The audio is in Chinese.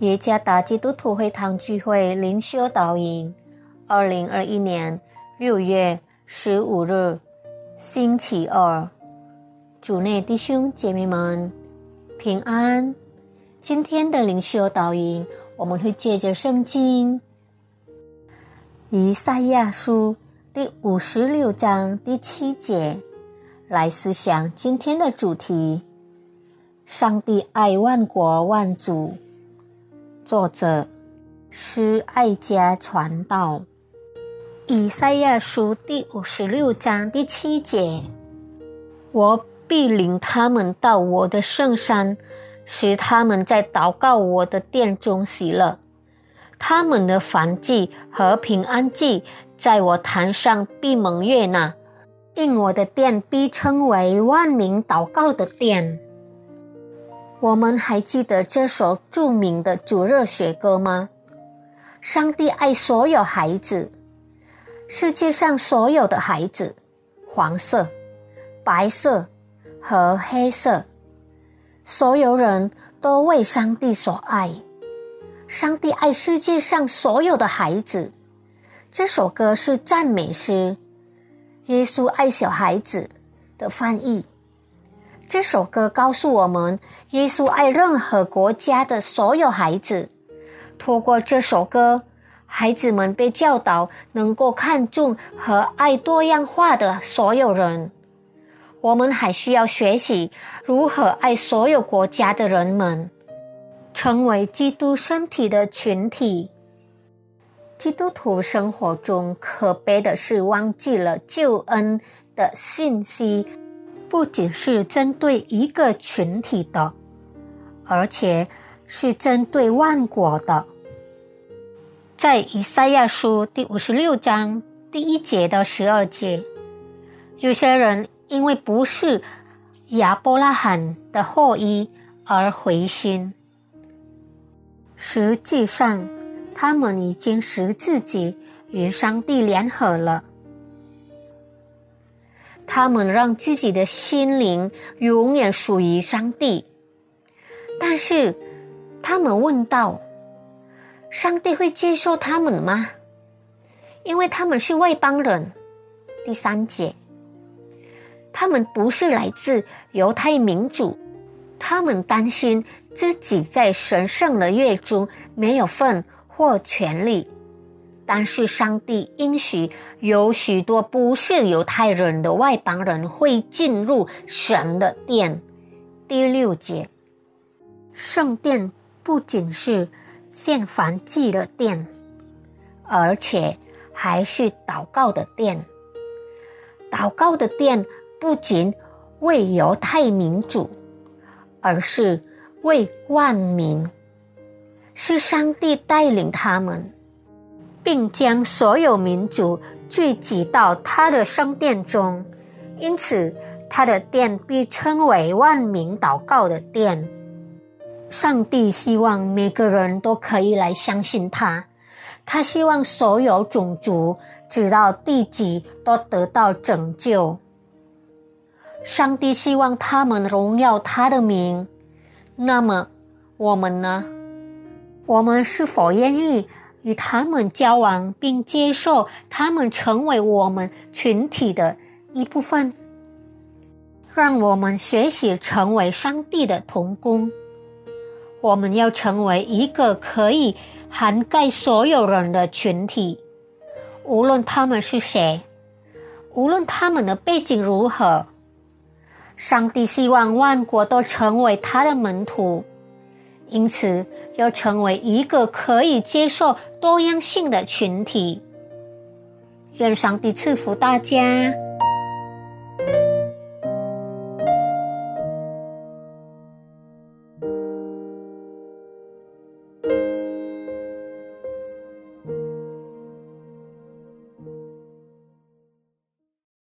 耶加达基督徒会堂聚会灵修导引，二零二一年六月十五日，星期二，主内弟兄姐妹们平安。今天的灵修导引，我们会借着圣经以赛亚书第五十六章第七节来思想今天的主题：上帝爱万国万族。作者施爱家传道，以赛亚书第五十六章第七节：我必领他们到我的圣山，使他们在祷告我的殿中喜乐。他们的燔祭和平安祭，在我坛上必蒙悦纳，因我的殿必称为万民祷告的殿。我们还记得这首著名的主热血歌吗？上帝爱所有孩子，世界上所有的孩子，黄色、白色和黑色，所有人都为上帝所爱。上帝爱世界上所有的孩子。这首歌是赞美诗，耶稣爱小孩子的翻译。这首歌告诉我们，耶稣爱任何国家的所有孩子。通过这首歌，孩子们被教导能够看重和爱多样化的所有人。我们还需要学习如何爱所有国家的人们，成为基督身体的群体。基督徒生活中可悲的是忘记了救恩的信息。不仅是针对一个群体的，而且是针对万国的。在以赛亚书第五十六章第一节到十二节，有些人因为不是亚伯拉罕的后裔而回心，实际上他们已经使自己与上帝联合了。他们让自己的心灵永远属于上帝，但是他们问道：“上帝会接受他们吗？因为他们是外邦人。”第三节，他们不是来自犹太民族，他们担心自己在神圣的月中没有份或权利。但是上帝应许有许多不是犹太人的外邦人会进入神的殿。第六节，圣殿不仅是献燔祭的殿，而且还是祷告的殿。祷告的殿不仅为犹太民主，而是为万民，是上帝带领他们。并将所有民族聚集到他的圣殿中，因此他的殿被称为万民祷告的殿。上帝希望每个人都可以来相信他，他希望所有种族直到地极都得到拯救。上帝希望他们荣耀他的名。那么我们呢？我们是否愿意？与他们交往，并接受他们成为我们群体的一部分，让我们学习成为上帝的童工。我们要成为一个可以涵盖所有人的群体，无论他们是谁，无论他们的背景如何。上帝希望万国都成为他的门徒。因此，要成为一个可以接受多样性的群体。愿上帝赐福大家。